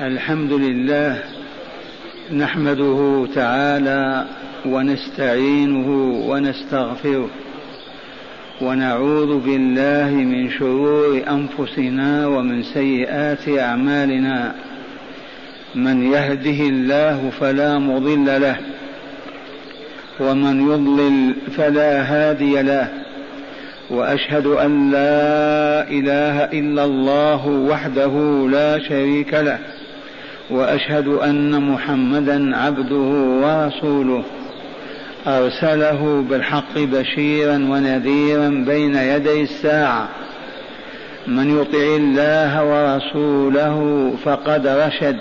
الحمد لله نحمده تعالى ونستعينه ونستغفره ونعوذ بالله من شرور أنفسنا ومن سيئات أعمالنا. من يهده الله فلا مضل له ومن يضلل فلا هادي له. وأشهد أن لا إله إلا الله وحده لا شريك له. وأشهد أن محمدا عبده ورسوله. أرسله بالحق بشيرا ونذيرا بين يدي الساعة. من يطع الله ورسوله فقد رشد.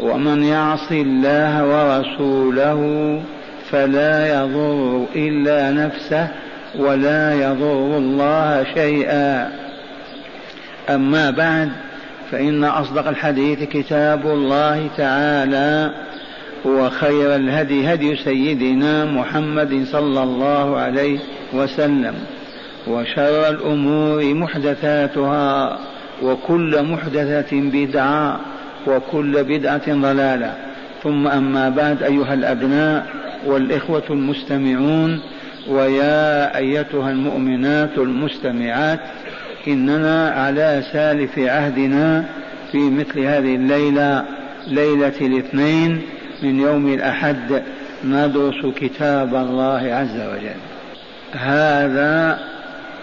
ومن يعص الله ورسوله فلا يضر إلا نفسه ولا يضر الله شيئا. أما بعد فإن أصدق الحديث كتاب الله تعالى وخير الهدي هدي سيدنا محمد صلى الله عليه وسلم وشر الأمور محدثاتها وكل محدثة بدعة وكل بدعة ضلالة. ثم أما بعد أيها الأبناء والإخوة المستمعون ويا أيتها المؤمنات المستمعات اننا على سالف عهدنا في مثل هذه الليلة ليلة الاثنين من يوم الأحد ندرس كتاب الله عز وجل. هذا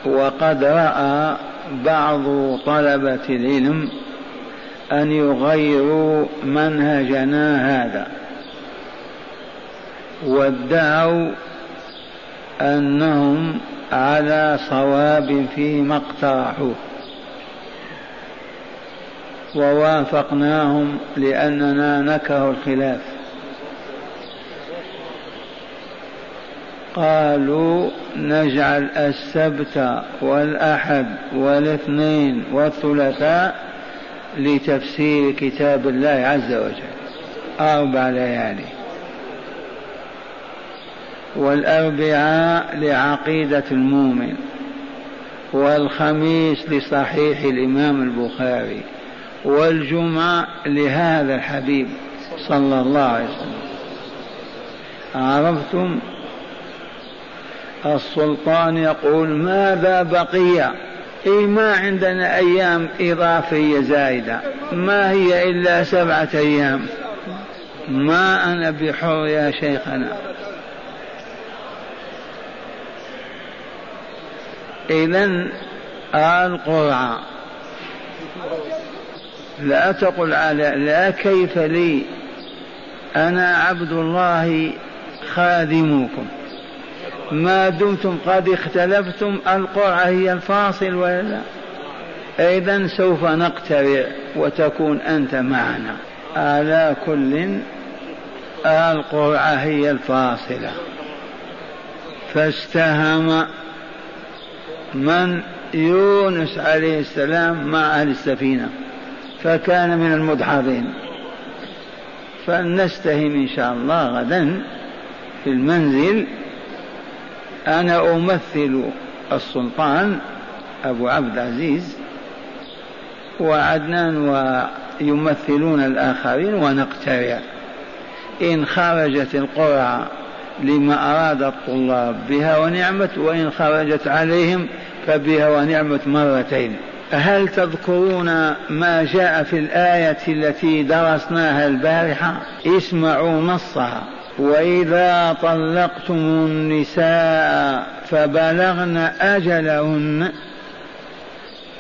وقد رأى بعض طلبة العلم أن يغيروا منهجنا هذا. وادعوا أنهم على صواب فيما اقترحوه. ووافقناهم لأننا نكره الخلاف. قالوا نجعل السبت والأحد والاثنين والثلاثاء لتفسير كتاب الله عز وجل. أربع ليالي. والأربعاء لعقيدة المؤمن والخميس لصحيح الإمام البخاري والجمعة لهذا الحبيب صلى الله عليه وسلم. عرفتم؟ السلطان يقول ماذا بقي؟ إيه ما عندنا أيام إضافية زائدة ما هي إلا سبعة أيام؟ ما أنا بحر يا شيخنا. إذا القرعة لا تقل على لا كيف لي. أنا عبد الله خادمكم. ما دمتم قد اختلفتم القرعة هي الفاصل ولا لا؟ إذا سوف نقترع وتكون أنت معنا. على كل القرعة هي الفاصلة. فاستهم من يونس عليه السلام مع أهل السفينة فكان من المدحضين. فلنستهم إن شاء الله غدا في المنزل أنا أمثل السلطان أبو عبد العزيز وعدنان ويمثلون الآخرين ونقترع. إن خرجت القرعة لما أراد الطلاب بها ونعمت وإن خرجت عليهم فبها ونعمت مرتين. هل تذكرون ما جاء في الآية التي درسناها البارحة؟ اسمعوا نصها. وإذا طلقتم النساء فبلغن أجلهن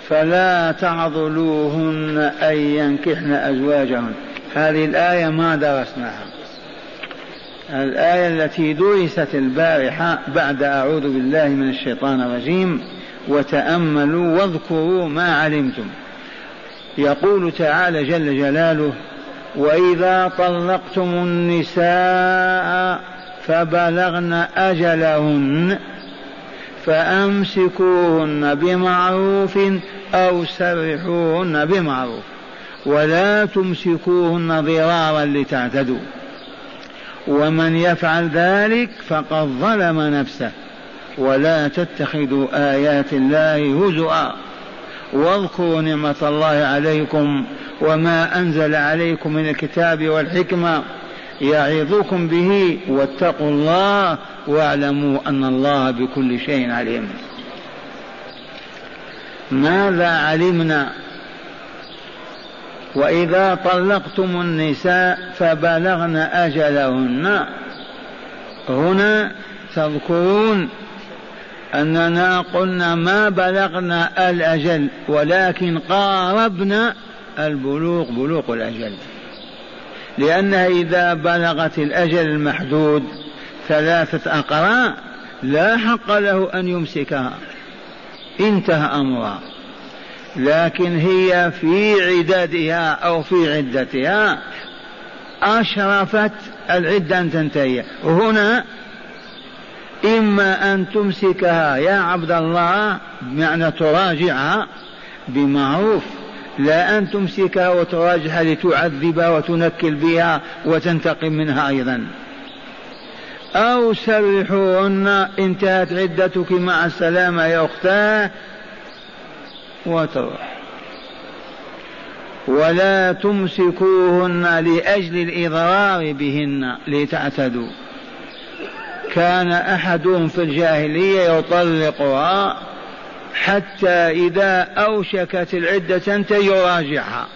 فلا تعضلوهن أن ينكحن أزواجهن. هذه الآية ما درسناها. الآية التي درست البارحة بعد أعوذ بالله من الشيطان الرجيم وتأملوا واذكروا ما علمتم يقول تعالى جل جلاله وإذا طلقتم النساء فبلغن أجلهن فأمسكوهن بمعروف أو سرحوهن بمعروف ولا تمسكوهن ضرارا لتعتدوا ومن يفعل ذلك فقد ظلم نفسه. ولا تتخذوا آيات الله هزؤا. واذكروا نعمة الله عليكم وما أنزل عليكم من الكتاب والحكمة يعظكم به واتقوا الله واعلموا أن الله بكل شيء عليم. ماذا علمنا وإذا طلقتم النساء فبلغن أجلهن. هنا تذكرون أننا قلنا ما بلغنا الأجل ولكن قاربنا البلوغ بلوغ الأجل. لأنها إذا بلغت الأجل المحدود ثلاثة أقراء لا حق له أن يمسكها. انتهى أمرها. لكن هي في عدادها أو في عدتها أشرفت العدة أن تنتهي. هنا إما أن تمسكها يا عبد الله بمعنى تراجعها بمعروف لا أن تمسكها وتراجعها لتعذبها وتنكل بها وتنتقم منها أيضا. أو سرحوهن انتهت عدتك مع السلامة يا أختاه وتروح. ولا تمسكوهن لأجل الإضرار بهن لتعتدوا. كان أحدهم في الجاهلية يطلقها حتى إذا أوشكت العدة أنت يراجعها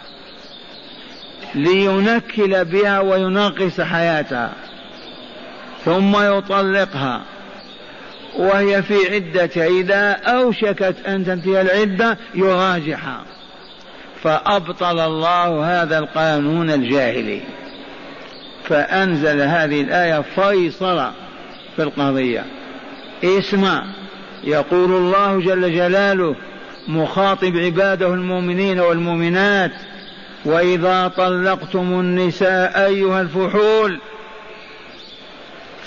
لينكل بها وينقص حياتها ثم يطلقها. وهي في عدة إذا أوشكت أن تنتهي العدة يراجعها. فأبطل الله هذا القانون الجاهلي. فأنزل هذه الآية فيصل في القضية. اسمع يقول الله جل جلاله مخاطب عباده المؤمنين والمؤمنات وإذا طلقتم النساء أيها الفحول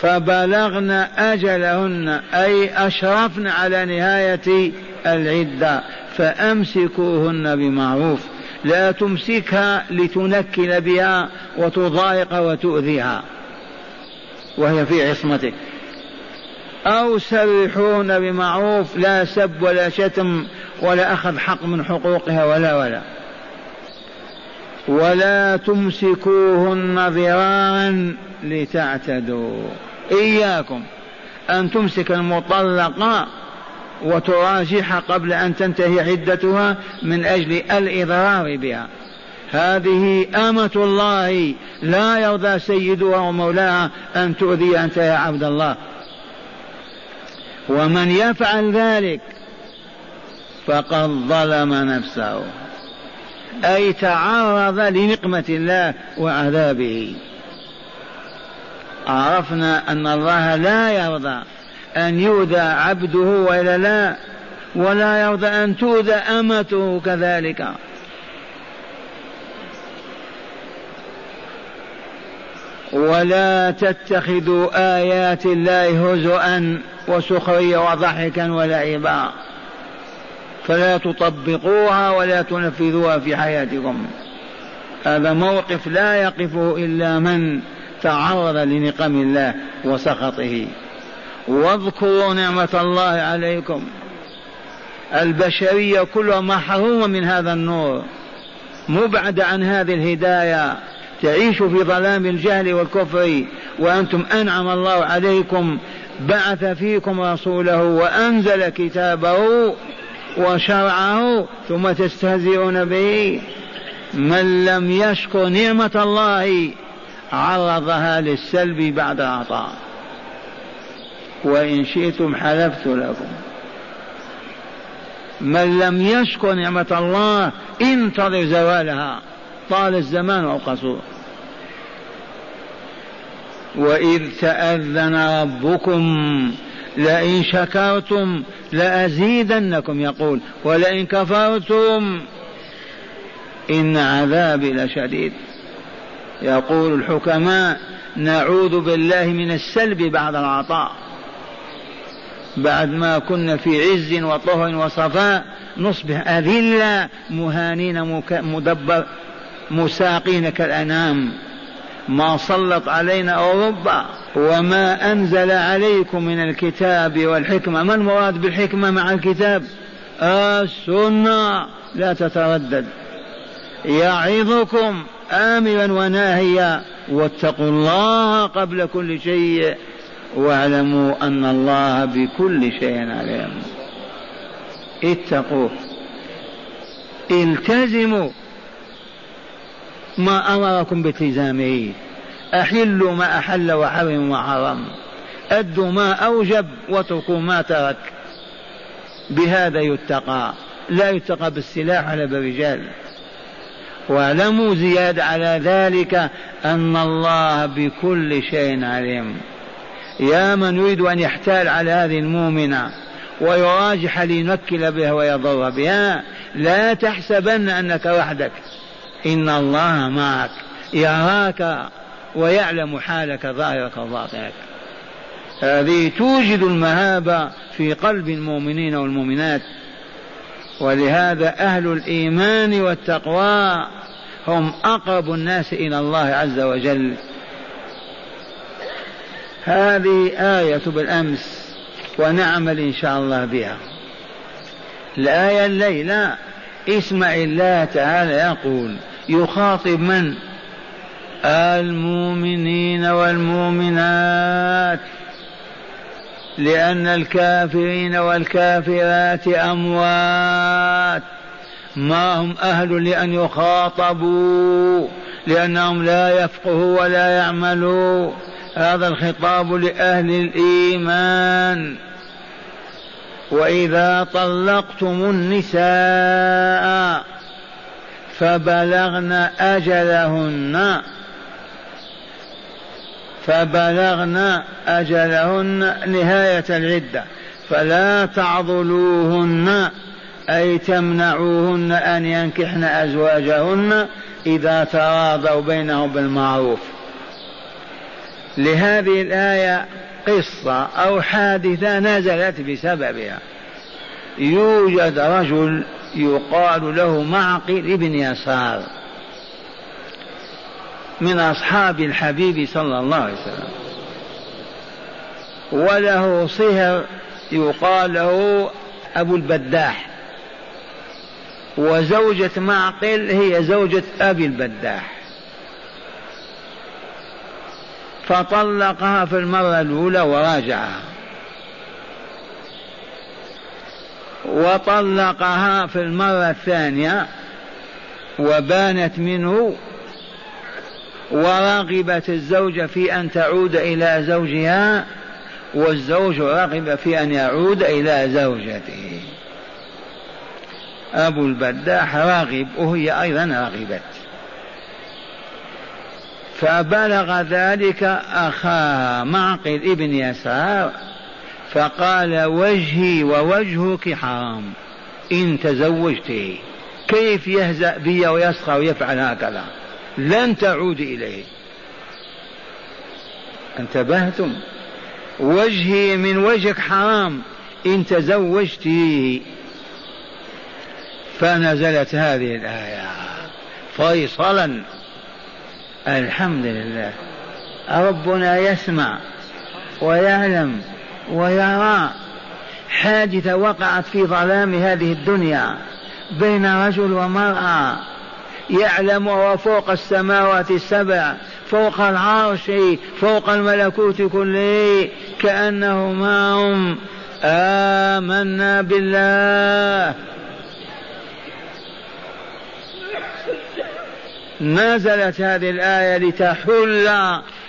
فبلغن أجلهن أي أشرفن على نهاية العدة فأمسكوهن بمعروف. لا تمسكها لتنكل بها وتضايق وتؤذيها. وهي في عصمتك. أو سرحون بمعروف لا سب ولا شتم ولا أخذ حق من حقوقها ولا ولا. ولا تمسكوهن ضرارا لتعتدوا. إياكم أن تمسك المطلقة وتراجعها قبل أن تنتهي عدتها من أجل الإضرار بها. هذه أمة الله. لا يرضى سيدها ومولاها أن تؤذي أنت يا عبد الله. ومن يفعل ذلك فقد ظلم نفسه. أي تعرض لنقمة الله وعذابه. عرفنا أن الله لا يرضى أن يؤذى عبده وإلا لا ولا يرضى أن تؤذى أمته كذلك. ولا تتخذوا آيات الله هزؤا وسخرية وضحكا ولعبا. فلا تطبقوها ولا تنفذوها في حياتكم. هذا موقف لا يقفه إلا من تعرض لنقم الله وسخطه. واذكروا نعمة الله عليكم. البشرية كلها محرومة من هذا النور. مبعدة عن هذه الهداية. تعيش في ظلام الجهل والكفر. وأنتم أنعم الله عليكم. بعث فيكم رسوله وأنزل كتابه وشرعه ثم تستهزئون به. من لم يشكر نعمة الله عرضها للسلب بعد العطاء وإن شئتم حلفت لكم. من لم يشكر نعمة الله انتظر زوالها. طال الزمان أو قصور وإذ تأذن ربكم لئن شكرتم لأزيدنكم يقول. ولئن كفرتم إن عذابي لشديد. يقول الحكماء نعوذ بالله من السلب بعد العطاء. بعد ما كنا في عز وطهر وصفاء نصبح أذلة مهانين مدبر مساقين كالأنام. ما سلط علينا أوروبا وما أنزل عليكم من الكتاب والحكمة. ما المراد بالحكمة مع الكتاب؟ السنة. لا تتردد. يعظكم آمرا وناهيا واتقوا الله قبل كل شيء واعلموا أن الله بكل شيء عليم. اتقوه التزموا. ما أمركم بالتزامه. أحلوا ما أحل وحرموا ما حرم أدوا ما أوجب واتركوا ما ترك. بهذا يتقى. لا يتقى بالسلاح ولا بالرجال. واعلموا زيادة على ذلك أن الله بكل شيء عليم. يا من يريد أن يحتال على هذه المؤمنة ويراجح لينكل بها ويضر بها لا تحسبن أنك وحدك. إن الله معك يراك ويعلم حالك ظاهرك وباطنك. هذه توجد المهابة في قلب المؤمنين والمؤمنات. ولهذا أهل الإيمان والتقوى هم أقرب الناس إلى الله عز وجل. هذه آية بالأمس ونعمل إن شاء الله بها. الآية الليلة اسمع الله تعالى يقول يخاطب من؟ المؤمنين والمؤمنات. لأن الكافرين والكافرات أموات. ما هم أهل لأن يخاطبوا لأنهم لا يفقهوا ولا يعملوا. هذا الخطاب لأهل الإيمان. وإذا طلقتم النساء فبلغن أجلهن. فبلغن أجلهن نهاية العدة فلا تعضلوهن أي تمنعوهن أن ينكحن أزواجهن إذا تراضوا بينهم بالمعروف. لهذه الآية قصة أو حادثة نزلت بسببها. يوجد رجل يقال له معقل ابن يسار. من أصحاب الحبيب صلى الله عليه وسلم. وله صهر يقال له أبو البداح. وزوجة معقل هي زوجة أبي البداح. فطلقها في المرة الأولى وراجعها. وطلقها في المرة الثانية وبانت منه ورغبت الزوجة في أن تعود إلى زوجها والزوج رغب في أن يعود إلى زوجته. أبو البداح راغب وهي أيضا رغبت فبلغ ذلك أخاها معقل ابن يسار فقال وجهي ووجهك حرام إن تزوجته كيف يهزأ بي ويسخر ويفعل هكذا؟ لن تعود إليه. انتبهتم؟ وجهي من وجهك حرام. إن تزوجته فنزلت هذه الآية فيصلا. الحمد لله. ربنا يسمع ويعلم ويرى. حادثة وقعت في ظلام هذه الدنيا بين رجل ومرأة. يعلم وهو فوق السماوات السبع فوق العرش فوق الملكوت كله كأنه معهم آمنا بالله. نزلت هذه الآية لتحل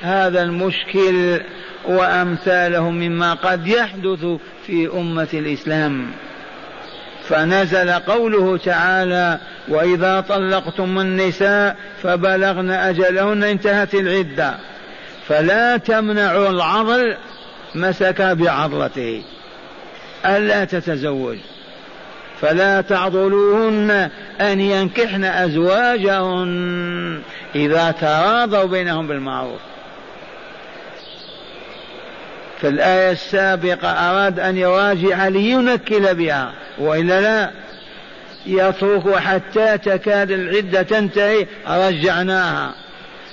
هذا المشكل وأمثاله مما قد يحدث في أمة الإسلام. فنزل قوله تعالى وإذا طلقتم النساء فبلغن أجلهن انتهت العدة. فلا تمنعوا العضل مسك بعضلته. ألا تتزوج. فلا تعضلوهن أن ينكحن أزواجهن إذا تراضوا بينهم بالمعروف. في الآية السابقة أراد أن يراجع لينكل بها وإلا لا؟ يترك حتى تكاد العدة تنتهي رجعناها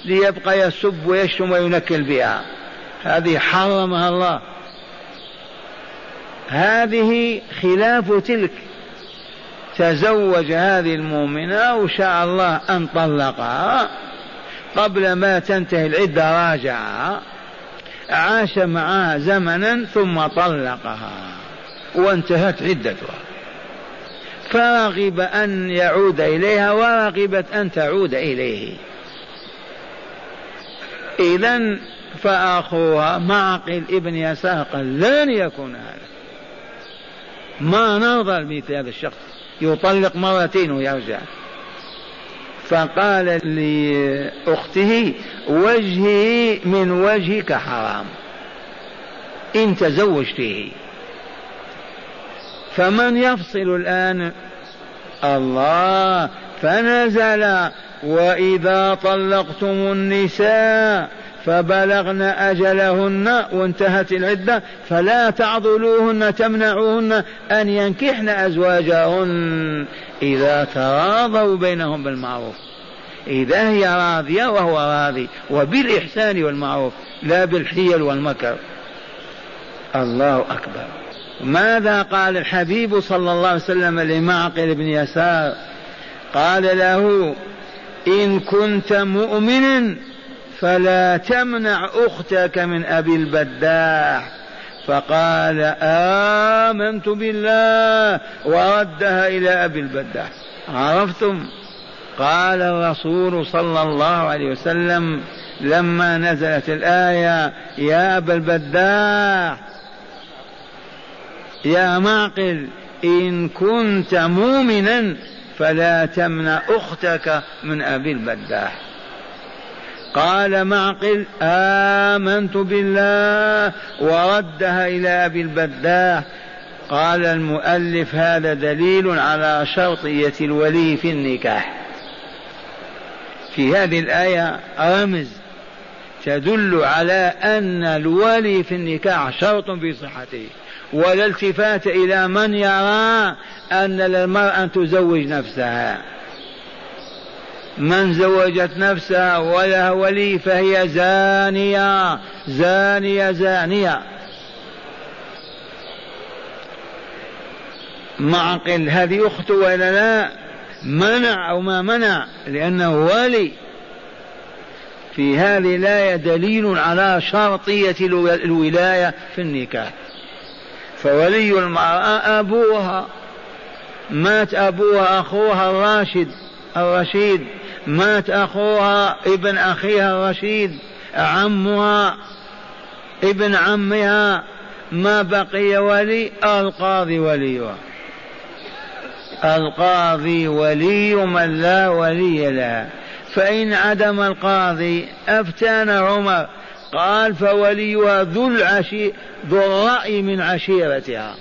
ليبقى يسب ويشتم وينكل بها. هذه حرمها الله. هذه خلاف تلك. تزوج هذه المؤمنة وشاء الله أن طلقها. قبل ما تنتهي العدة راجعها. عاش معها زمنا ثم طلقها. وانتهت عدتها. فرغب أن يعود إليها ورغبت أن تعود إليه. إذا فأخوها معقل ابن يسار قال لن يكون هذا. ما نرضى بمثل هذا الشخص. يطلق مرتين ويرجع. فقال لأخته وجهي من وجهك حرام إن تزوجته فمن يفصل الآن؟ الله فنزل وإذا طلقتم النساء فبلغن أجلهن وانتهت العدة فلا تعضلوهن تمنعوهن أن ينكحن أزواجهن إذا تراضوا بينهم بالمعروف. إذا هي راضية وهو راضي وبالإحسان والمعروف لا بالحيل والمكر. الله أكبر. ماذا قال الحبيب صلى الله عليه وسلم لمعقل بن يسار؟ قال له إن كنت مؤمنا فلا تمنع أختك من أبي البداح فقال آمنت بالله وردها إلى أبي البداح عرفتم؟ قال الرسول صلى الله عليه وسلم لما نزلت الآية يا أبا البداح يا معقل إن كنت مؤمنا فلا تمنع أختك من أبي البداح قال معقل آمنت بالله وردها إلى أبي البداح. قال المؤلف هذا دليل على شرطية الولي في النكاح. في هذه الآية رمز تدل على أن الولي في النكاح شرط في صحته ولا التفات إلى من يرى أن للمرأة أن تزوج نفسها. من زوجت نفسها ولها ولي فهي زانية زانية زانية. معقل هذه أخته ولا لا؟ منع أو ما منع؟ لأنه ولي. في هذه الآية دليل على شرطية الولاية في النكاح. فولي المرأة أبوها. مات أبوها أخوها الراشد الرشيد. مات أخوها ابن أخيها الرشيد عمها ابن عمها ما بقي ولي؟ القاضي وليها. القاضي ولي من لا ولي لها فإن عدم القاضي أفتانا عمر. قال فوليها ذو العشي ذو الرأي من عشيرتها.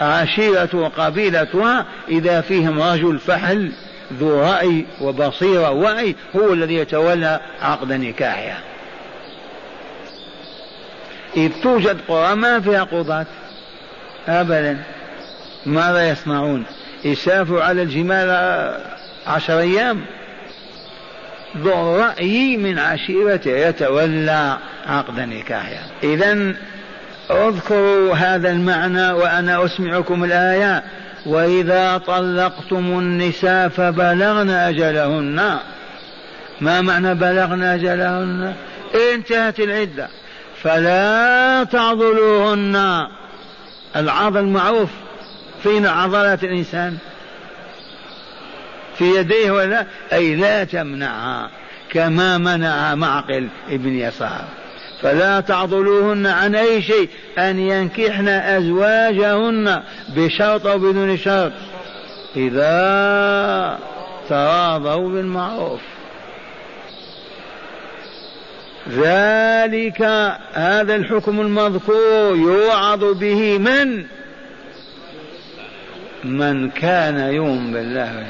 عشيرة وقبيلتها إذا فيهم رجل فحل ذو رأي وبصيرة ووعي هو الذي يتولى عقد نكاحها. إذ توجد قرى ما فيها قضاة. أبدا. ماذا يصنعون؟ يسافروا على الجمال عشر أيام. ذو الرأي من عشيرته يتولى عقد نكاحها. إذا اذكروا هذا المعنى وأنا أسمعكم الآية. وإذا طلقتم النساء فبلغن أجلهن. ما معنى بلغن أجلهن؟ انتهت العدة. فلا تعضلوهن. العضل معروف. فين عضلات الإنسان؟ في يديه ولا؟ أي لا تمنعها كما منع معقل ابن يسار. فلا تعضلوهن عن أي شيء أن ينكحن أزواجهن بشرط أو بدون شرط. إذا تراضوا بالمعروف. ذلك هذا الحكم المذكور يوعظ به من؟ من كان يؤمن بالله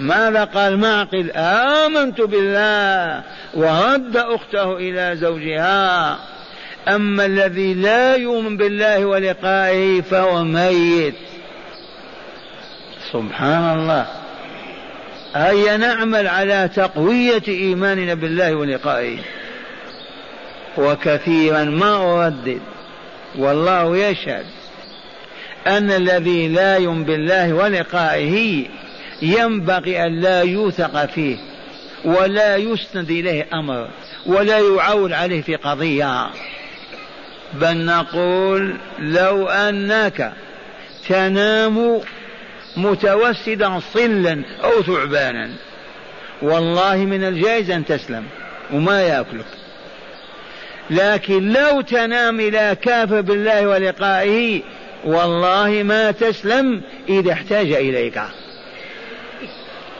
ماذا قال؟ معقل آمنت بالله ورد أخته إلى زوجها. أما الذي لا يؤمن بالله ولقائه فهو ميت. سبحان الله. هيا نعمل على تقوية إيماننا بالله ولقائه. وكثيرا ما أردد. والله يشهد أن الذي لا يؤمن بالله ولقائه ينبغي أن لا يوثق فيه ولا يسند إليه أمر ولا يعول عليه في قضية. بل نقول لو أنك تنام متوسدا صلا أو ثعبانا والله من الجائز أن تسلم وما يأكلك. لكن لو تنام إلى كافر بالله ولقائه والله ما تسلم إذا احتاج إليك.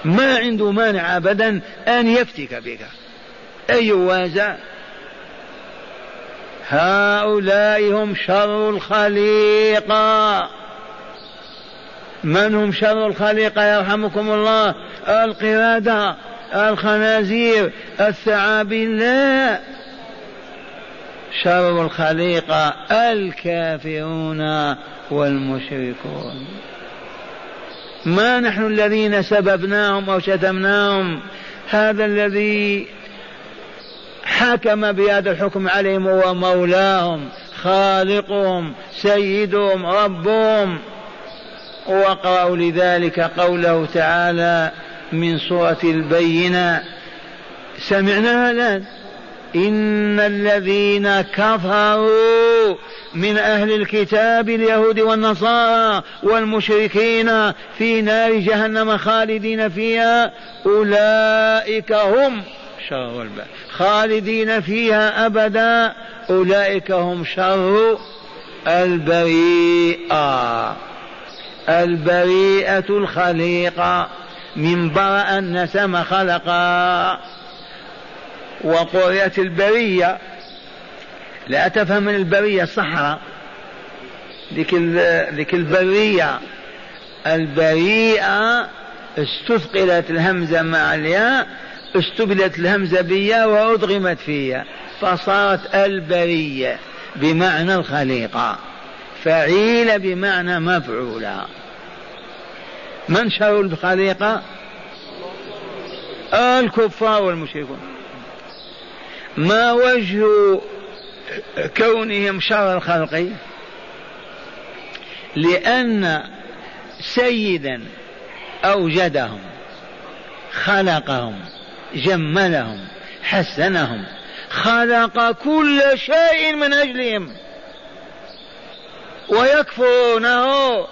ما عنده مانع أبدا أن يفتك بك. أي وازع؟ هؤلاء هم شر الخليقة من هم شر الخليقة يرحمكم الله؟ القردة الخنازير الثعابين. لا شر الخليقة الكافرون والمشركون. ما نحن الذين سببناهم أو شتمناهم. هذا الذي حكم بهذا الحكم عليهم هو مولاهم خالقهم سيدهم ربهم. واقرأوا لذلك قوله تعالى من سورة البينة. سمعناها الآن إن الذين كفروا من أهل الكتاب اليهود والنصارى والمشركين في نار جهنم خالدين فيها أولئك هم شر خالدين فيها أبدا أولئك هم شر البريئة. البريئة الخليقة. من برأ النسم خلقا وقرئت البرية. لا تفهم من البرية الصحراء ذيك ذيك البرية البريئة استثقلت الهمزة مع الياء استبدلت الهمزة بالياء وأدغمت فيها فصارت البرية بمعنى الخليقة. فعيل بمعنى مفعولة. من شر الخليقة؟ الكفار والمشركون. ما وجه كونهم شر الخلق؟ لأن سيدا أوجدهم خلقهم جملهم حسنهم خلق كل شيء من أجلهم ويكفرونه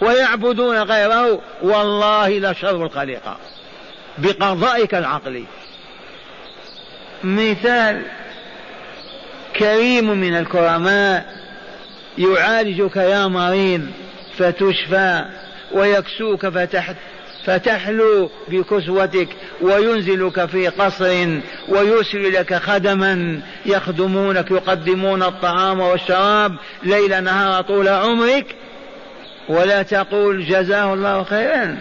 ويعبدون غيره. والله لشر الخليقة بقضائك العقلي. مثال كريم من الكرماء يعالجك يا مريض فتشفى ويكسوك فتحت فتحلو بكسوتك وينزلك في قصر ويرسل لك خدما يخدمونك يقدمون الطعام والشراب ليل نهار طول عمرك ولا تقول جزاه الله خيرا.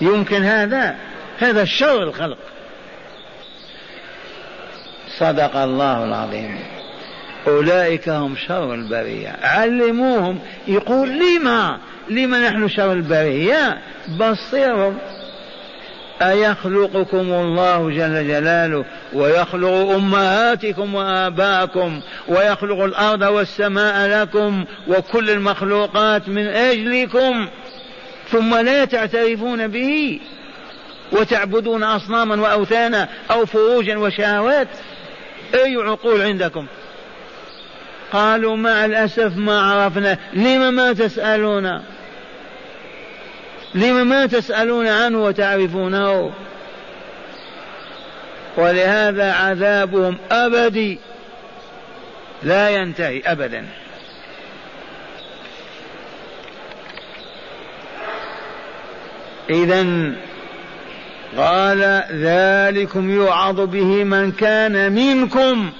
يمكن هذا هذا الشر الخلق. صدق الله العظيم. أولئك هم شر البرية. علموهم. يقول لما؟ لما نحن شر البرية؟ بصرهم أيخلقكم الله جل جلاله ويخلق أمهاتكم وآباءكم ويخلق الأرض والسماء لكم وكل المخلوقات من أجلكم. ثم لا تعترفون به وتعبدون أصناما وأوثانا أو فروجا وشهوات. أي عقول عندكم؟ قالوا مع الأسف ما عرفنا. لم ما تسألون؟ لم ما تسألون عنه وتعرفونه؟ ولهذا عذابهم أبدي لا ينتهي أبدا. إذا قال ذلكم يوعظ به من كان منكم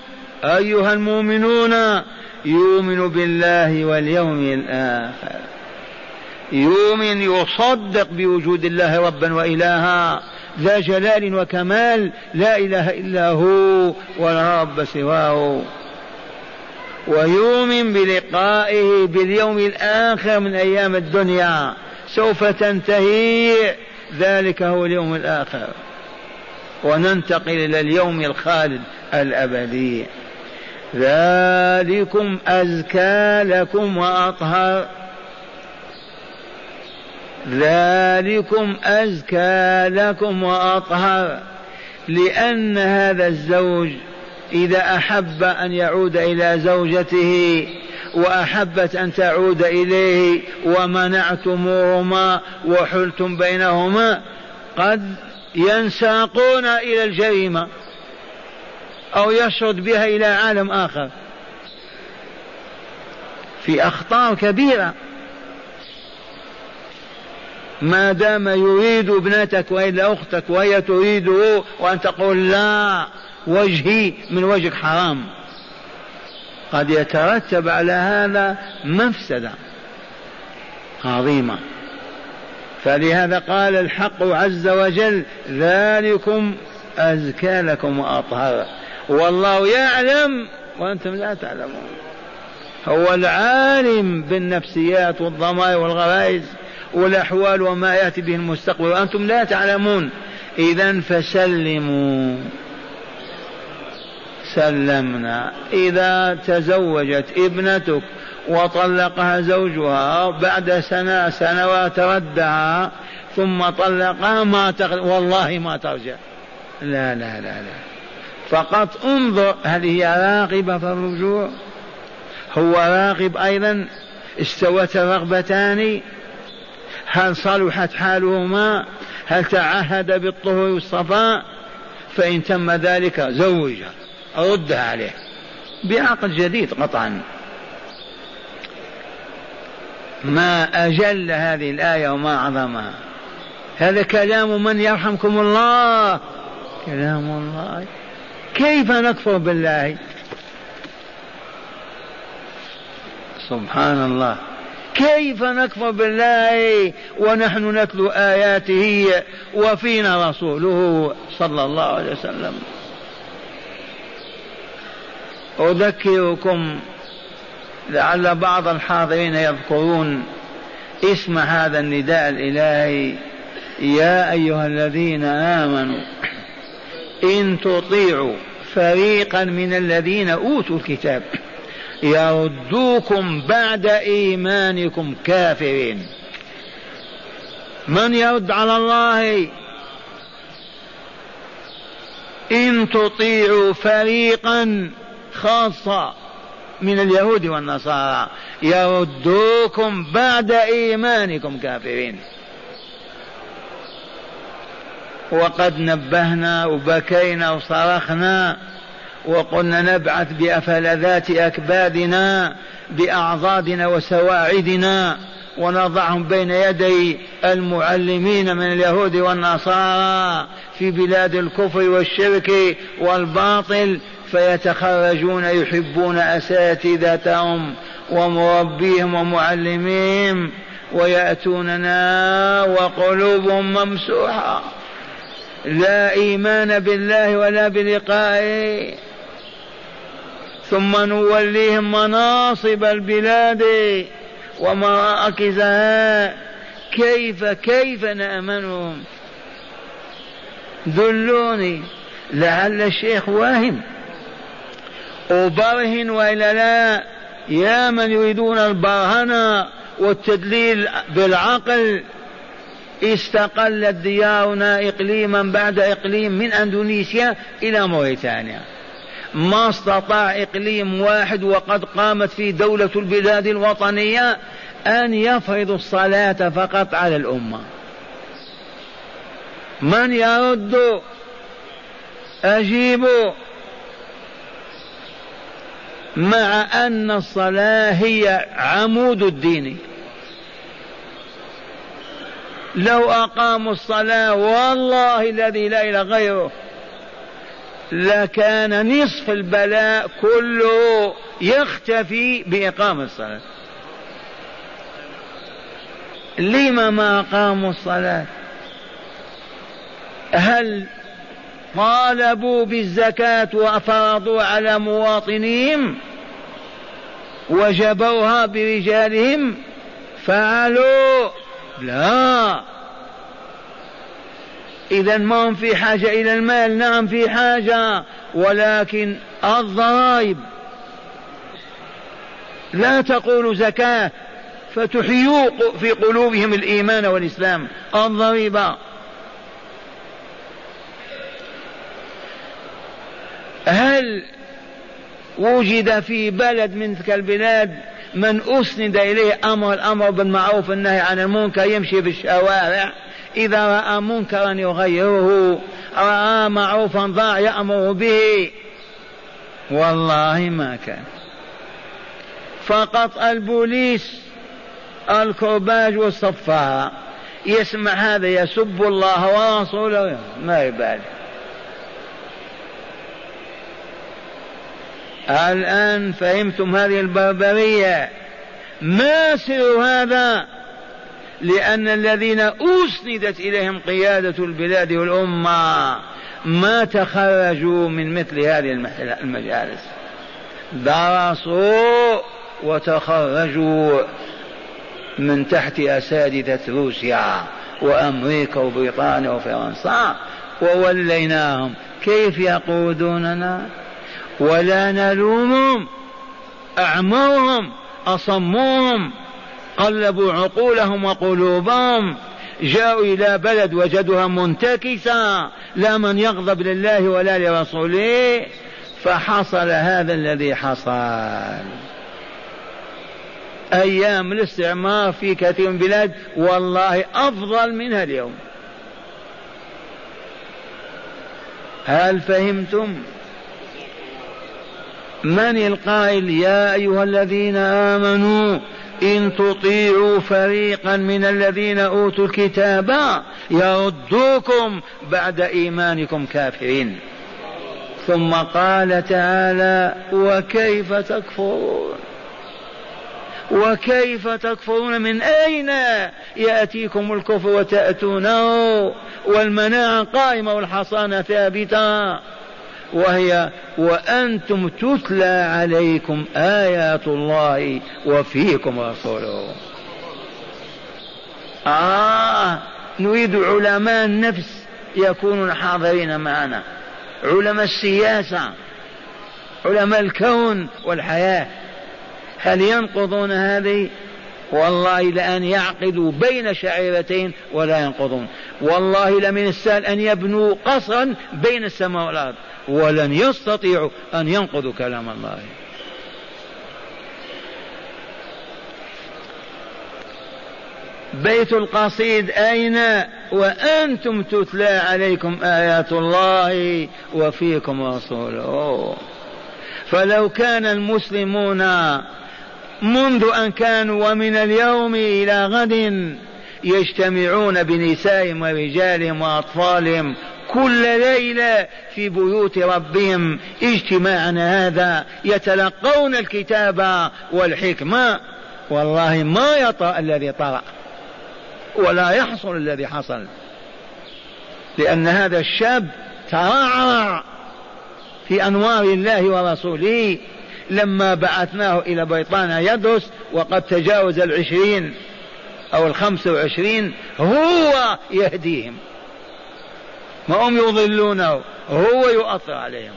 أيها المؤمنون يؤمن بالله واليوم الآخر. يؤمن يصدق بوجود الله ربا وإلها ذا جلال وكمال لا إله إلا هو ولا رب سواه. ويؤمن بلقائه باليوم الآخر من أيام الدنيا. سوف تنتهي ذلك هو اليوم الآخر. وننتقل إلى اليوم الخالد الأبدي. ذلكم أزكى لكم وأطهر. ذلكم أزكى لكم وأطهر. لأن هذا الزوج إذا أحب أن يعود إلى زوجته وأحبت أن تعود إليه ومنعتموهما وحلتم بينهما قد ينساقون إلى الجريمة أو يشرد بها إلى عالم آخر. في أخطار كبيرة. ما دام يريد ابنتك وإلا أختك وهي تريده وأن تقول لا وجهي من وجهك حرام. قد يترتب على هذا مفسدة عظيمة. فلهذا قال الحق عز وجل ذلكم أزكى لكم وأطهر. والله يعلم وأنتم لا تعلمون. هو العالم بالنفسيات والضمائر والغرائز والأحوال وما يأتي به المستقبل وأنتم لا تعلمون. إذا فسلموا. سلمنا. إذا تزوجت ابنتك وطلقها زوجها بعد سنة سنوات ردها ثم طلقها ما تغ... والله ما ترجع. لا لا لا لا. فقط انظر هل هي راغبة في الرجوع؟ هو راغب أيضا؟ استوت الرغبتان؟ هل صلحت حالهما؟ هل تعهد بالطهر والصفاء؟ فإن تم ذلك زوجها. ردها عليه. بعقد جديد قطعا. ما أجل هذه الآية وما أعظمها. هذا كلام من يرحمكم الله. كلام الله. كيف نكفر بالله؟ سبحان الله. كيف نكفر بالله؟ ونحن نتلو آياته وفينا رسوله صلى الله عليه وسلم. أذكركم لعل بعض الحاضرين يذكرون اسم هذا النداء الإلهي. يا أيها الذين آمنوا إن تطيعوا فريقا من الذين أوتوا الكتاب يردوكم بعد إيمانكم كافرين. من يرد على الله؟ إن تطيعوا فريقا خاصة من اليهود والنصارى. يردوكم بعد إيمانكم كافرين. وقد نبهنا وبكينا وصرخنا وقلنا نبعث بأفلذات أكبادنا بأعضادنا وسواعدنا ونضعهم بين يدي المعلمين من اليهود والنصارى في بلاد الكفر والشرك والباطل فيتخرجون يحبون أساتذتهم ومربيهم ومعلميهم ويأتوننا وقلوبهم ممسوحة. لا إيمان بالله ولا بلقائه. ثم نوليهم مناصب البلاد ومراكزها. كيف كيف نأمنهم؟ دلوني لعل الشيخ واهم. وبرهن والا لا يا من يريدون البرهنه والتدليل بالعقل استقلت ديارنا اقليما بعد إقليم من أندونيسيا إلى موريتانيا. ما استطاع إقليم واحد وقد قامت فيه دولة البلاد الوطنية أن يفرض الصلاة فقط على الأمة. من يرد؟ أجيبوا. مع أن الصلاة هي عمود الدين. لو أقاموا الصلاة والله الذي لا إله غيره لكان نصف البلاء كله يختفي بإقامة الصلاة. لما ما أقاموا الصلاة؟ هل طالبوا بالزكاة وفرضوا على مواطنيهم وجبوها برجالهم فعلوا. لا. إذا ما هم في حاجة إلى المال؟ نعم في حاجة ولكن الضرائب. لا تقولوا زكاة فتحيوا في قلوبهم الإيمان والإسلام. الضريبة هل وجد في بلد من تلك البلاد من أسند إليه أمر الأمر بالمعروف النهي عن المنكر يمشي في الشوارع. إذا رأى منكرا يغيره رأى معروفا ضاع يأمر به. والله ما كان. فقط البوليس الكرباج والصفارة يسمع هذا يسب الله ورسوله. ما يبالي. الآن فهمتم هذه البربرية. ما سر هذا؟ لأن الذين أسندت إليهم قيادة البلاد والأمة ما تخرجوا من مثل هذه المجالس. درسوا وتخرجوا من تحت أساتذة روسيا وأمريكا وبريطانيا وفرنسا ووليناهم. كيف يقودوننا؟ ولا نلومهم. أعموهم أصموهم. قلبوا عقولهم وقلوبهم. جاءوا إلى بلد وجدوها منتكسة. لا من يغضب لله ولا لرسوله. فحصل هذا الذي حصل. أيام الاستعمار في كثير من البلاد والله أفضل منها اليوم. هل فهمتم؟ من القائل يا أيها الذين آمنوا إن تطيعوا فريقا من الذين أوتوا الكتاب يردوكم بعد إيمانكم كافرين. ثم قال تعالى وكيف تكفرون؟ وكيف تكفرون من أين يأتيكم الكفر وتأتونه؟ والمناعة قائمة والحصانة ثابتة. وهي وأنتم تتلى عليكم آيات الله وفيكم رسوله. آه نريد علماء النفس يكونون حاضرين معنا. علماء السياسة علماء الكون والحياة. هل ينقضون هذه؟ والله لأن يعقدوا بين شعيرتين ولا ينقضون. والله لمن السهل أن يبنوا قصرا بين السماء والأرض ولن يستطيعوا أن ينقضوا كلام الله. بيت القصيد أين؟ وأنتم تتلى عليكم آيات الله وفيكم رسوله. فلو كان المسلمون منذ أن كانوا ومن اليوم إلى غد يجتمعون بنسائهم ورجالهم وأطفالهم كل ليلة في بيوت ربهم. اجتماعا هذا يتلقون الكتاب والحكمة. والله ما يطرأ الذي طرأ ولا يحصل الذي حصل. لأن هذا الشاب ترعرع في أنوار الله ورسوله. لما بعثناه إلى بريطانيا يدرس وقد تجاوز العشرين أو الخمس وعشرين هو يهديهم. ما هم يضلونه هو يؤثر عليهم.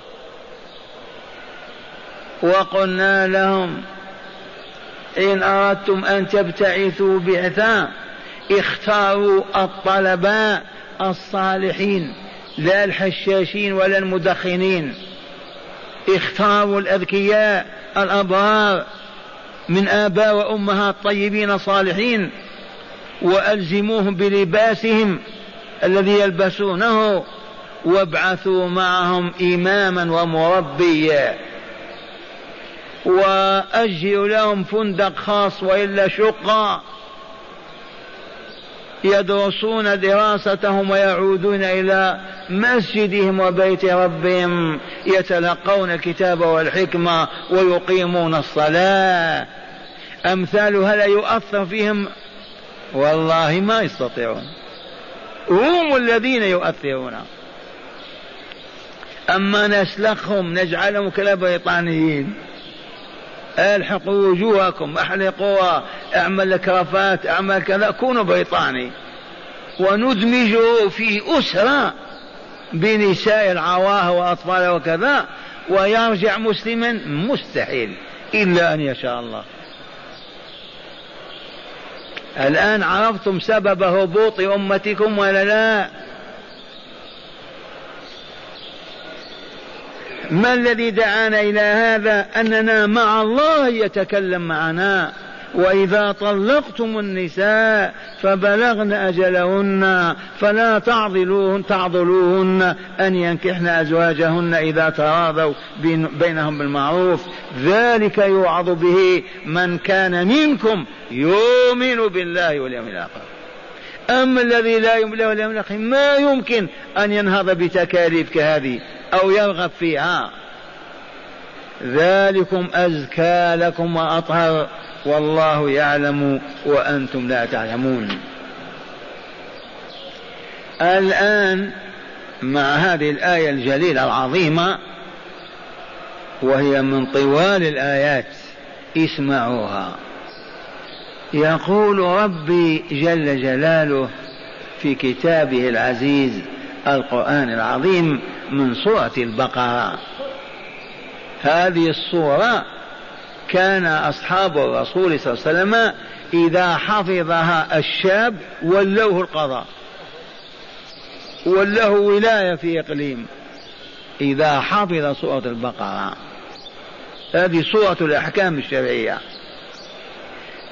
وقلنا لهم إن أردتم أن تبتعثوا بعثا اختاروا الطلباء الصالحين لا الحشاشين ولا المدخنين. اختاروا الأذكياء الأبرار من آباء وأمهات طيبين صالحين وألزموهم بلباسهم الذي يلبسونه وابعثوا معهم إماما ومربيا. وأجروا لهم فندق خاص وإلا شقة يدرسون دراستهم ويعودون إلى مسجدهم وبيت ربهم يتلقون الكتاب والحكمة ويقيمون الصلاة. أمثال هل يؤثر فيهم؟ والله ما يستطيعون. هم الذين يؤثرون. أما نسلخهم نجعلهم كالبريطانيين. الحقوا وجوهكم احلقوها أعمل لك رفات أعمل كذا كونوا بريطاني وندمجه في أسرة بنساء العواه وأطفال وكذا ويرجع مسلما مستحيل إلا أن يشاء الله. الآن عرفتم سبب هبوط أمتكم ولا لا؟ ما الذي دعانا إلى هذا أننا مع الله يتكلم معنا؟ وإذا طلقتم النساء فبلغن أجلهن فلا تعضلوهن تعضلوهن أن ينكحن أزواجهن إذا تراضوا بينهم بالمعروف. ذلك يوعظ به من كان منكم يؤمن بالله واليوم الآخر. أما الذي لا يؤمن بالله واليوم الآخر ما يمكن أن ينهض بتكاليف كهذه أو يرغب فيها. ذلكم أزكى لكم وأطهر والله يعلم وأنتم لا تعلمون. الآن مع هذه الآية الجليلة العظيمة وهي من طوال الآيات اسمعوها. يقول ربي جل جلاله في كتابه العزيز القرآن العظيم من سورة البقرة. هذه الصورة كان أصحاب الرسول صلى الله عليه وسلم إذا حفظها الشاب ولوه القضاء وله ولاية في إقليم إذا حفظ سورة البقرة. هذه سورة الأحكام الشرعية.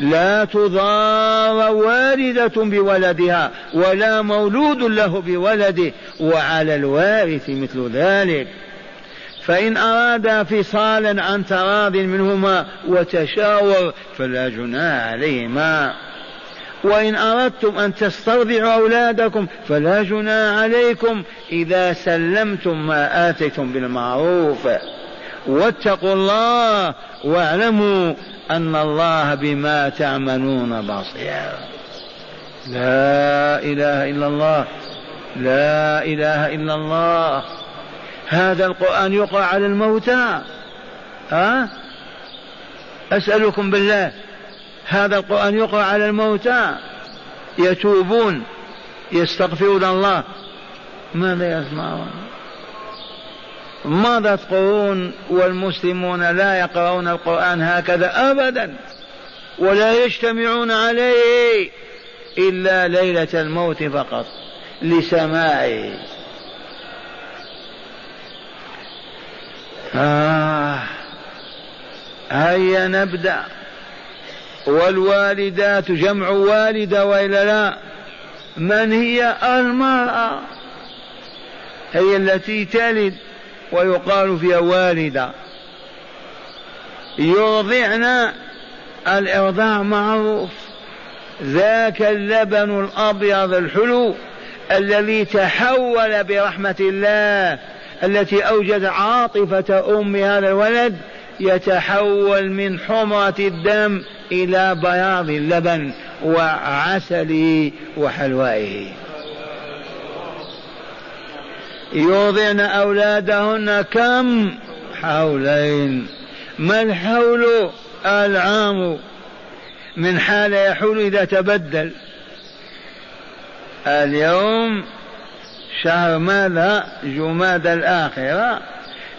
لا تضار والدة بولدها ولا مولود له بولده وعلى الوارث مثل ذلك. فإن أرادا فصالا عن تراض منهما وتشاور فلا جناح عليهما. وإن أردتم أن تسترضعوا أولادكم فلا جناح عليكم إذا سلمتم ما آتيتم بالمعروف. واتقوا الله واعلموا أن الله بما تعملون بصير. لا إله إلا الله. لا إله إلا الله. هذا القرآن يقرأ على الموتى. ها؟ أسألكم بالله. هذا القرآن يقرأ على الموتى. يتوبون. يستغفرون الله. ماذا يسمعون؟ مضت قرون والمسلمون لا يقرؤون القرآن هكذا أبدا ولا يجتمعون عليه إلا ليلة الموت فقط لسماعه. آه. هيا نبدأ. والوالدات جمع والدة وإلا لا؟ من هي المرأة؟ هي التي تلد. ويقال فيها والدة يرضعن الإرضاع معروف ذاك اللبن الأبيض الحلو الذي تحول برحمة الله التي أوجد عاطفة أم هذا الولد يتحول من حمرة الدم إلى بياض اللبن وعسله وحلوائه. يوضعن أولادهن كم؟ حولين. ما الحول العام؟ من حال يحول إذا تبدل. اليوم شهر ماذا؟ جماد الآخرة.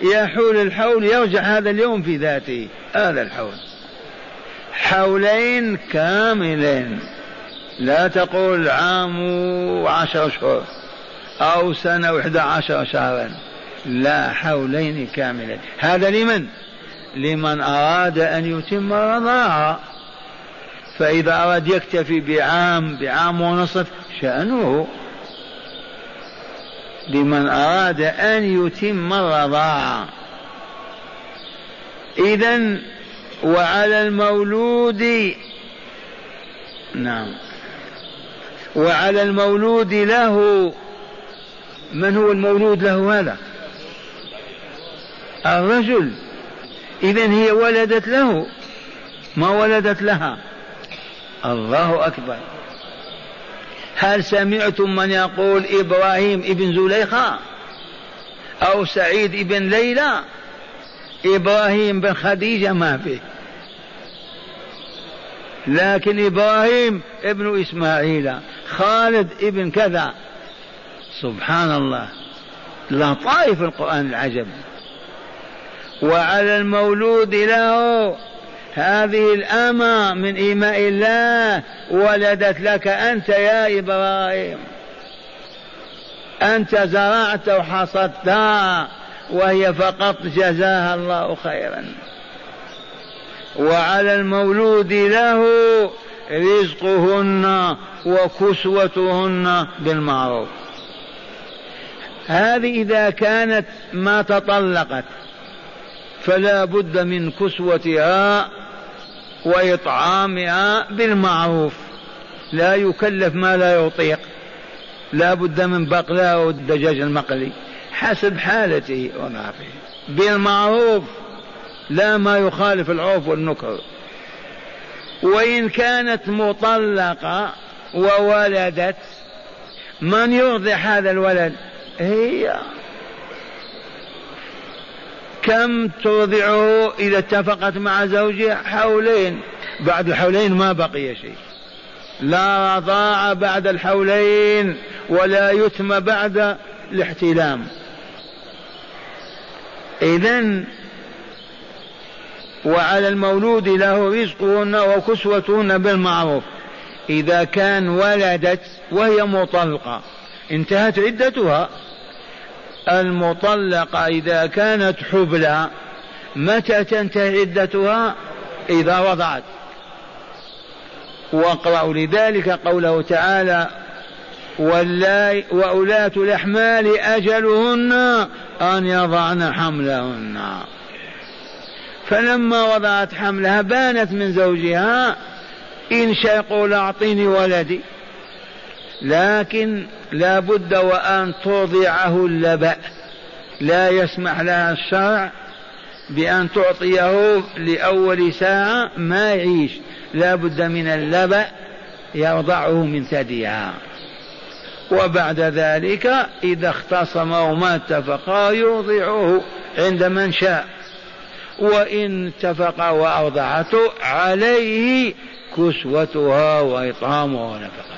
يحول الحول يرجع هذا اليوم في ذاته. هذا الحول. حولين كاملين. لا تقول عام وعشر أشهر أو سنة وإحدى عشر شهرا. لا حولين كاملين. هذا لمن؟ لمن أراد أن يتم الرضاعة فإذا أراد يكتفي بعام بعام ونصف شأنه. لمن أراد أن يتم الرضاعة إذا وعلى المولود نعم وعلى المولود له من هو المولود له هذا؟ الرجل. إذا هي ولدت له. ما ولدت لها؟ الله أكبر. هل سمعتم من يقول إبراهيم ابن زليخة أو سعيد بن ليلى؟ إبراهيم بن خديجة ما فيه لكن إبراهيم ابن إسماعيل خالد ابن كذا سبحان الله لطائف القرآن العجب. وعلى المولود له هذه الأمة من إيماء الله ولدت لك أنت يا إبراهيم. أنت زرعت وحصدتها وهي فقط جزاها الله خيرا. وعلى المولود له رزقهن وكسوتهن بالمعروف. هذه إذا كانت ما تطلقت فلا بد من كسوتها وإطعامها بالمعروف. لا يكلف ما لا يطيق. لا بد من بقلاء والدجاج المقلي. حسب حالته وضعفه بالمعروف لا ما يخالف العرف والنكر. وإن كانت مطلقة وولدت من يرضع هذا الولد؟ هي كم ترضعه إذا اتفقت مع زوجها حولين؟ بعد الحولين ما بقي شيء. لا رضاع بعد الحولين ولا يتم بعد الاحتلام. إذا وعلى المولود له رزقهن وكسوتهن بالمعروف. إذا كان ولدت وهي مطلقة انتهت عدتها. المطلقة إذا كانت حبلى متى تنتهي عدتها؟ إذا وضعت. واقرأوا لذلك قوله تعالى وأولاة الأحمال أجلهن أن يضعن حملهن. فلما وضعت حملها بانت من زوجها إن شاء يقول أعطيني ولدي. لكن لا بد وأن ترضعه اللبأ. لا يسمح لها الشرع بأن تعطيه لأول ساعة ما يعيش. لا بد من اللبأ يرضعه من ثديها. وبعد ذلك إذا اختصما وما اتفقا يرضعه عند من شاء. وإن اتفقا وأرضعته عليه كسوتها وإطعامها ونفقتها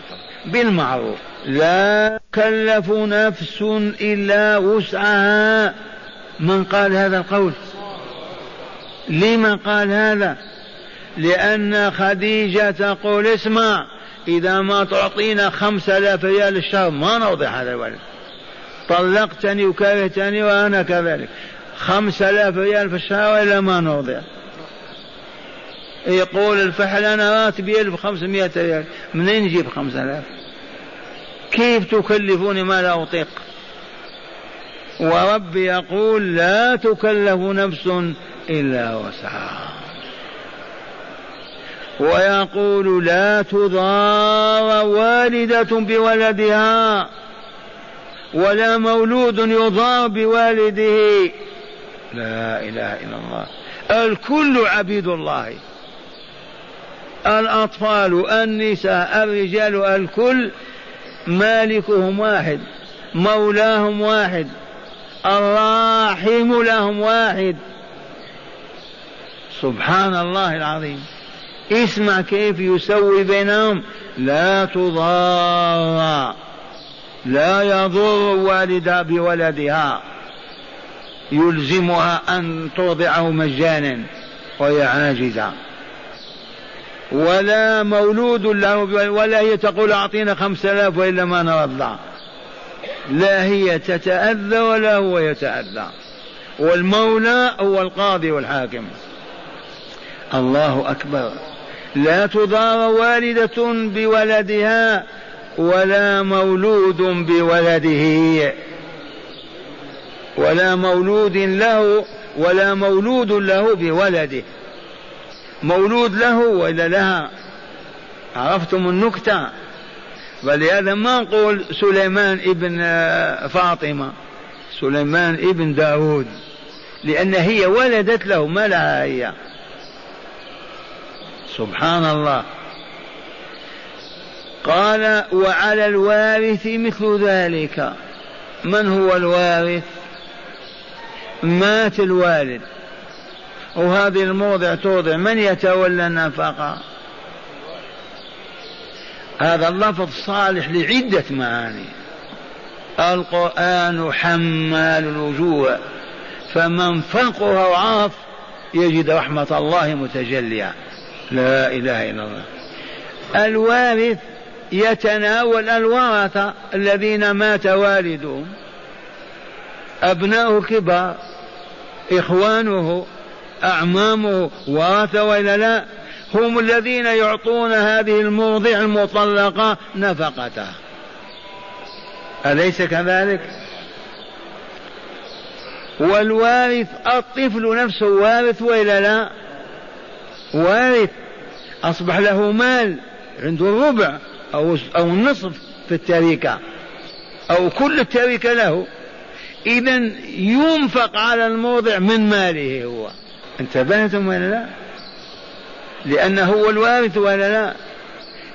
بالمعروف. لا كلف نفس إلا وسعها. من قال هذا القول؟ لما قال هذا؟ لأن خديجة تقول اسمع إذا ما تعطينا خمسة آلاف ريال الشهر ما نوضع هذا الولد. طلقتني وكرهتني وأنا كذلك. خمسة آلاف ريال في الشهر وإلا ما نوضع يقول الفحل أنا راتبي ألف خمسمائة ريال. منين نجيب خمسة آلاف؟ كيف تكلفوني ما لا أطيق؟ وربي يقول لا تكلف نفس إلا وسعها. ويقول لا تضار والدة بولدها ولا مولود يضار بوالده. لا إله إلا الله. الكل عبيد الله. الأطفال النساء الرجال الكل مالكهم واحد مولاهم واحد الراحم لهم واحد. سبحان الله العظيم. اسمع كيف يسوي بينهم. لا تضار لا يضر والدها بولدها. يلزمها أن ترضعه مجانا وهي عاجزة ولا مولود له ولا هي تقول أعطينا خمسة آلاف وإلا ما نرضع لا هي تتأذى ولا هو يتأذى. والمولى هو القاضي والحاكم. الله أكبر. لا تضار والدة بولدها ولا مولود بولده. ولا مولود له ولا مولود له بولده. مولود له ولا لها عرفتم النكتة؟ ولهذا ما نقول سليمان ابن فاطمة. سليمان ابن داود. لأن هي ولدت له ما لها هي. سبحان الله. قال وعلى الوارث مثل ذلك. من هو الوارث؟ مات الوالد. وهذه الموضع توضع. من يتولى النفقة؟ هذا اللفظ صالح لعدة معاني. القرآن حمال الوجوه فمن فقه وعرف يجد رحمة الله متجلية. لا إله إلا الله. الوارث يتناول الورثة الذين مات والدهم أبناؤه كبار إخوانه أعمامه ورثة وإلا لا هم الذين يعطون هذه الموضع المطلقة نفقته أليس كذلك؟ والوارث الطفل نفسه وارث وإلا لا؟ وارث أصبح له مال عنده الربع أو أو النصف في التركة أو كل التركة له إذا ينفق على الموضع من ماله هو انتبهتم ولا لا؟ لأنه هو الوارث ولا لا؟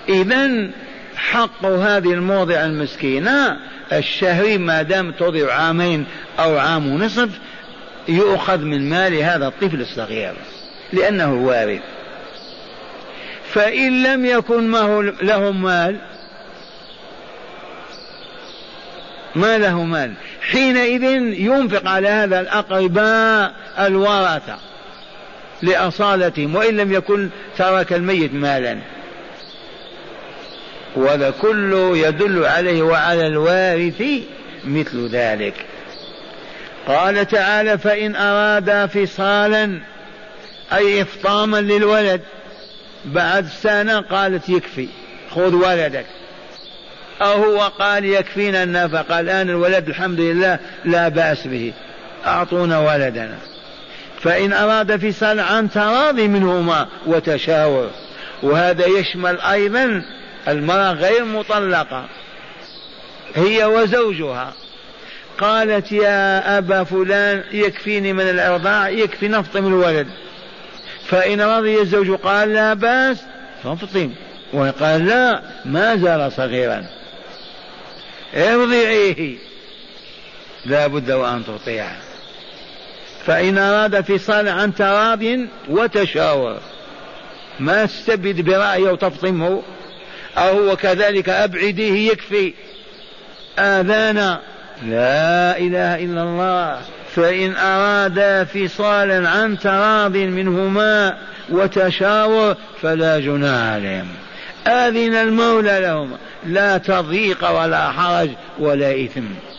إذا حق هذه الموضع المسكينة الشهري ما دام توضع عامين أو عام ونصف يؤخذ من مال هذا الطفل الصغير لأنه وارث فإن لم يكن معه له مال ما له مال حينئذ ينفق على هذا الأقرباء الورثة لأصالتهم وإن لم يكن ترك الميت مالا. وهذا كله يدل عليه وعلى الوارث مثل ذلك. قال تعالى فإن أرادا فصالا أي إفطاما للولد بعد سنة قالت يكفي خذ ولدك. أو هو قال يكفينا النفقة الآن الولد الحمد لله لا بأس به أعطونا ولدنا. فإن أراد فصال عن تراضي منهما وتشاور. وهذا يشمل أيضا المرأة غير مطلقة. هي وزوجها. قالت يا أبا فلان يكفيني من الإرضاع يكفي نفطم الولد. فإن رضي الزوج قال لا بأس فافطم وقال لا ما زال صغيرا. ارضعيه. لا بد وأن تطيعه فإن أراد فصال عن تراض وتشاور. ما تستبد برأيه وتفطمه أو هو كذلك أبعديه يكفي. آذانا لا إله إلا الله. فإن أرادا فصالا عن تراض منهما وتشاور فلا جناح عليهم. آذن المولى لهم. لا تضييق ولا حرج ولا إثم.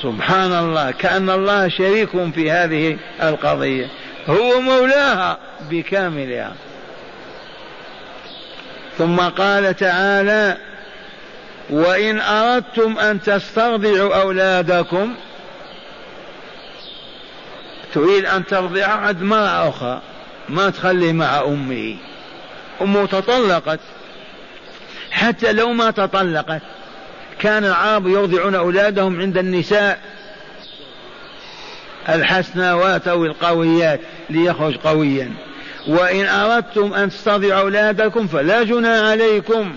سبحان الله كأن الله شريك في هذه القضية. هو مولاها بكاملها. ثم قال تعالى وإن أردتم أن تسترضعوا أولادكم تريد أن ترضع عد مرأة أخرى ما تخلي مع أمه. أمه تطلقت. حتى لو ما تطلقت كان العرب يرضعون أولادهم عند النساء الحسناوات أو القويات ليخرج قويا. وإن أردتم أن تسترضعوا أولادكم فلا جنى عليكم.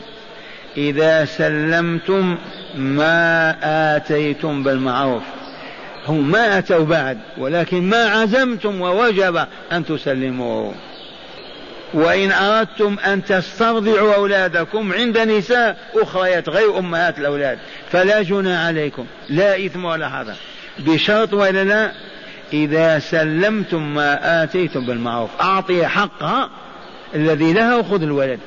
إذا سلمتم ما آتيتم بالمعروف. هم ما أتوا بعد ولكن ما عزمتم ووجب أن تسلموا. وإن أردتم أن تسترضعوا أولادكم عند نساء أخريات غير أمهات الأولاد فلا جنى عليكم لا إثم ولا حرج. بشرط ولا لا إذا سلمتم ما آتيتم بالمعروف أعطي حقها الذي لها وخذ الولد.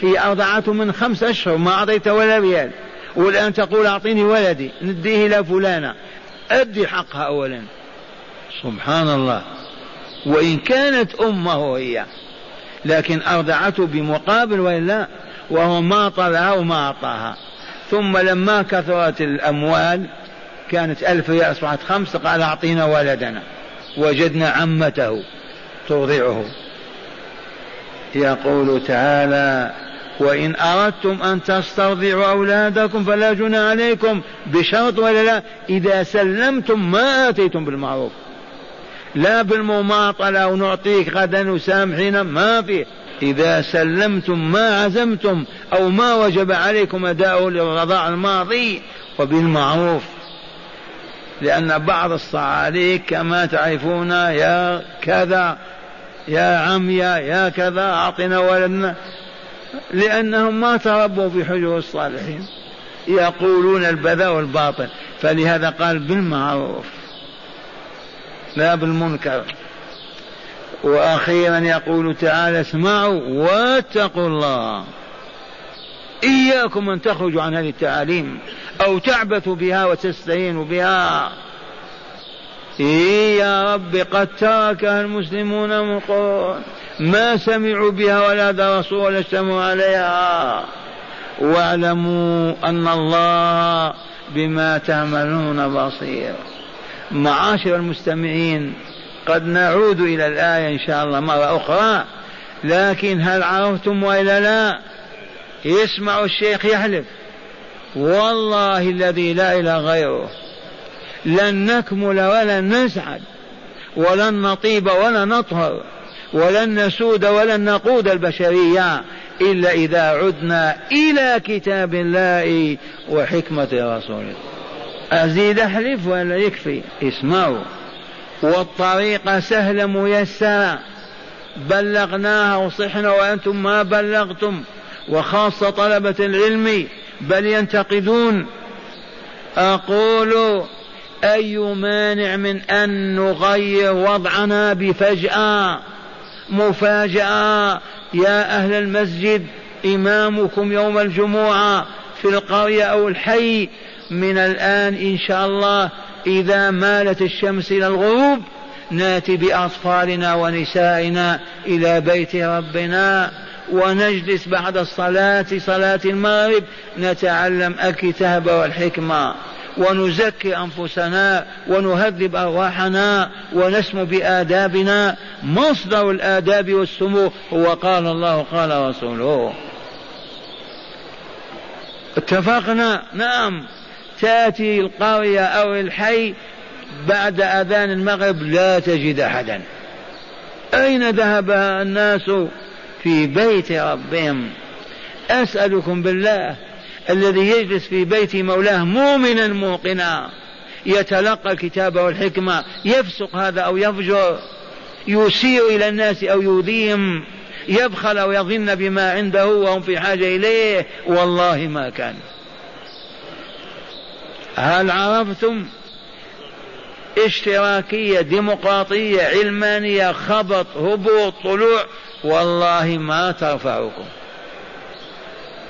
هي أرضعته من خمس أشهر ما أعطيت ولا ريال. والآن تقول أعطيني ولدي نديه إلى فلانة. أدي حقها أولا. سبحان الله. وإن كانت أمه هي لكن أرضعته بمقابل وإلا وهو ما طلعها وما أعطاها. ثم لما كثرت الأموال كانت ألف ريال أصبحت خمسة قال أعطينا ولدنا. وجدنا عمته ترضعه. يقول تعالى وإن أردتم أن تسترضعوا أولادكم فلا جنى عليكم بشرط ولا لا إذا سلمتم ما آتيتم بالمعروف. لا بالمماطلة ونعطيك غدا وسامحنا ما في. إذا سلمتم ما عزمتم أو ما وجب عليكم أداؤه للرضاع الماضي وبالمعروف. لأن بعض الصعاليك كما تعرفون يا كذا يا عميا يا كذا أعطنا ولدنا. لأنهم ما تربوا في حجور الصالحين. يقولون البذاء والباطل. فلهذا قال بالمعروف. لا بالمنكر وأخيرا يقول تعالى اسمعوا واتقوا الله. إياكم أن تخرجوا عن هذه التعاليم أو تعبثوا بها وتستهينوا بها. إيه يا رب قد تركها المسلمون من ما سمعوا بها ولا درسوا ولا اجتمعوا عليها. واعلموا أن الله بما تعملون بصير. معاشر المستمعين قد نعود إلى الآية إن شاء الله مرة أخرى لكن هل عرفتم وإلا لا؟ يسمع الشيخ يحلف والله الذي لا إله غيره لن نكمل ولن نسعد ولن نطيب ولا نطهر ولن نسود ولن نقود البشرية إلا إذا عدنا إلى كتاب الله وحكمة رسوله. أزيد أحلف ولا يكفي؟ اسمعوا. والطريق سهلة ميسرة بلغناها وصحنا وأنتم ما بلغتم. وخاصة طلبة العلم بل ينتقدون. أقول أي مانع من أن نغير وضعنا بفجأة؟ مفاجأة. يا أهل المسجد إمامكم يوم الجمعة في القرية أو الحي من الآن إن شاء الله إذا مالت الشمس إلى الغروب ناتي بأطفالنا ونسائنا إلى بيت ربنا ونجلس بعد الصلاة صلاة المغرب نتعلم الكتاب والحكمة. ونزكي أنفسنا ونهذب أرواحنا ونسمو بآدابنا. مصدر الآداب والسمو هو قال الله قال رسوله. اتفقنا؟ نعم. تأتي القرية أو الحي بعد أذان المغرب لا تجد أحدا. أين ذهب الناس في بيت ربهم؟ أسألكم بالله الذي يجلس في بيت مولاه مؤمنا موقنا يتلقى الكتاب والحكمة يفسق هذا أو يفجر يسيء إلى الناس أو يؤذيهم يبخل أو يظن بما عنده وهم في حاجة إليه والله ما كان. هل عرفتم اشتراكية ديمقراطية علمانية خبط هبوط طلوع؟ والله ما ترفعكم.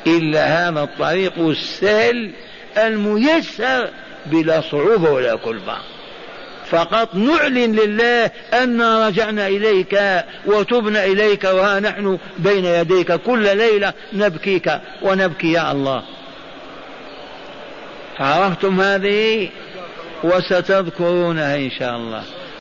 إلا هذا الطريق السهل الميسر بلا صعوبة ولا كلفة. فقط نعلن لله أنا رجعنا إليك وتبنا إليك وها نحن بين يديك كل ليلة نبكيك ونبكي يا الله. عرفتم هذه وستذكرونها إن شاء الله.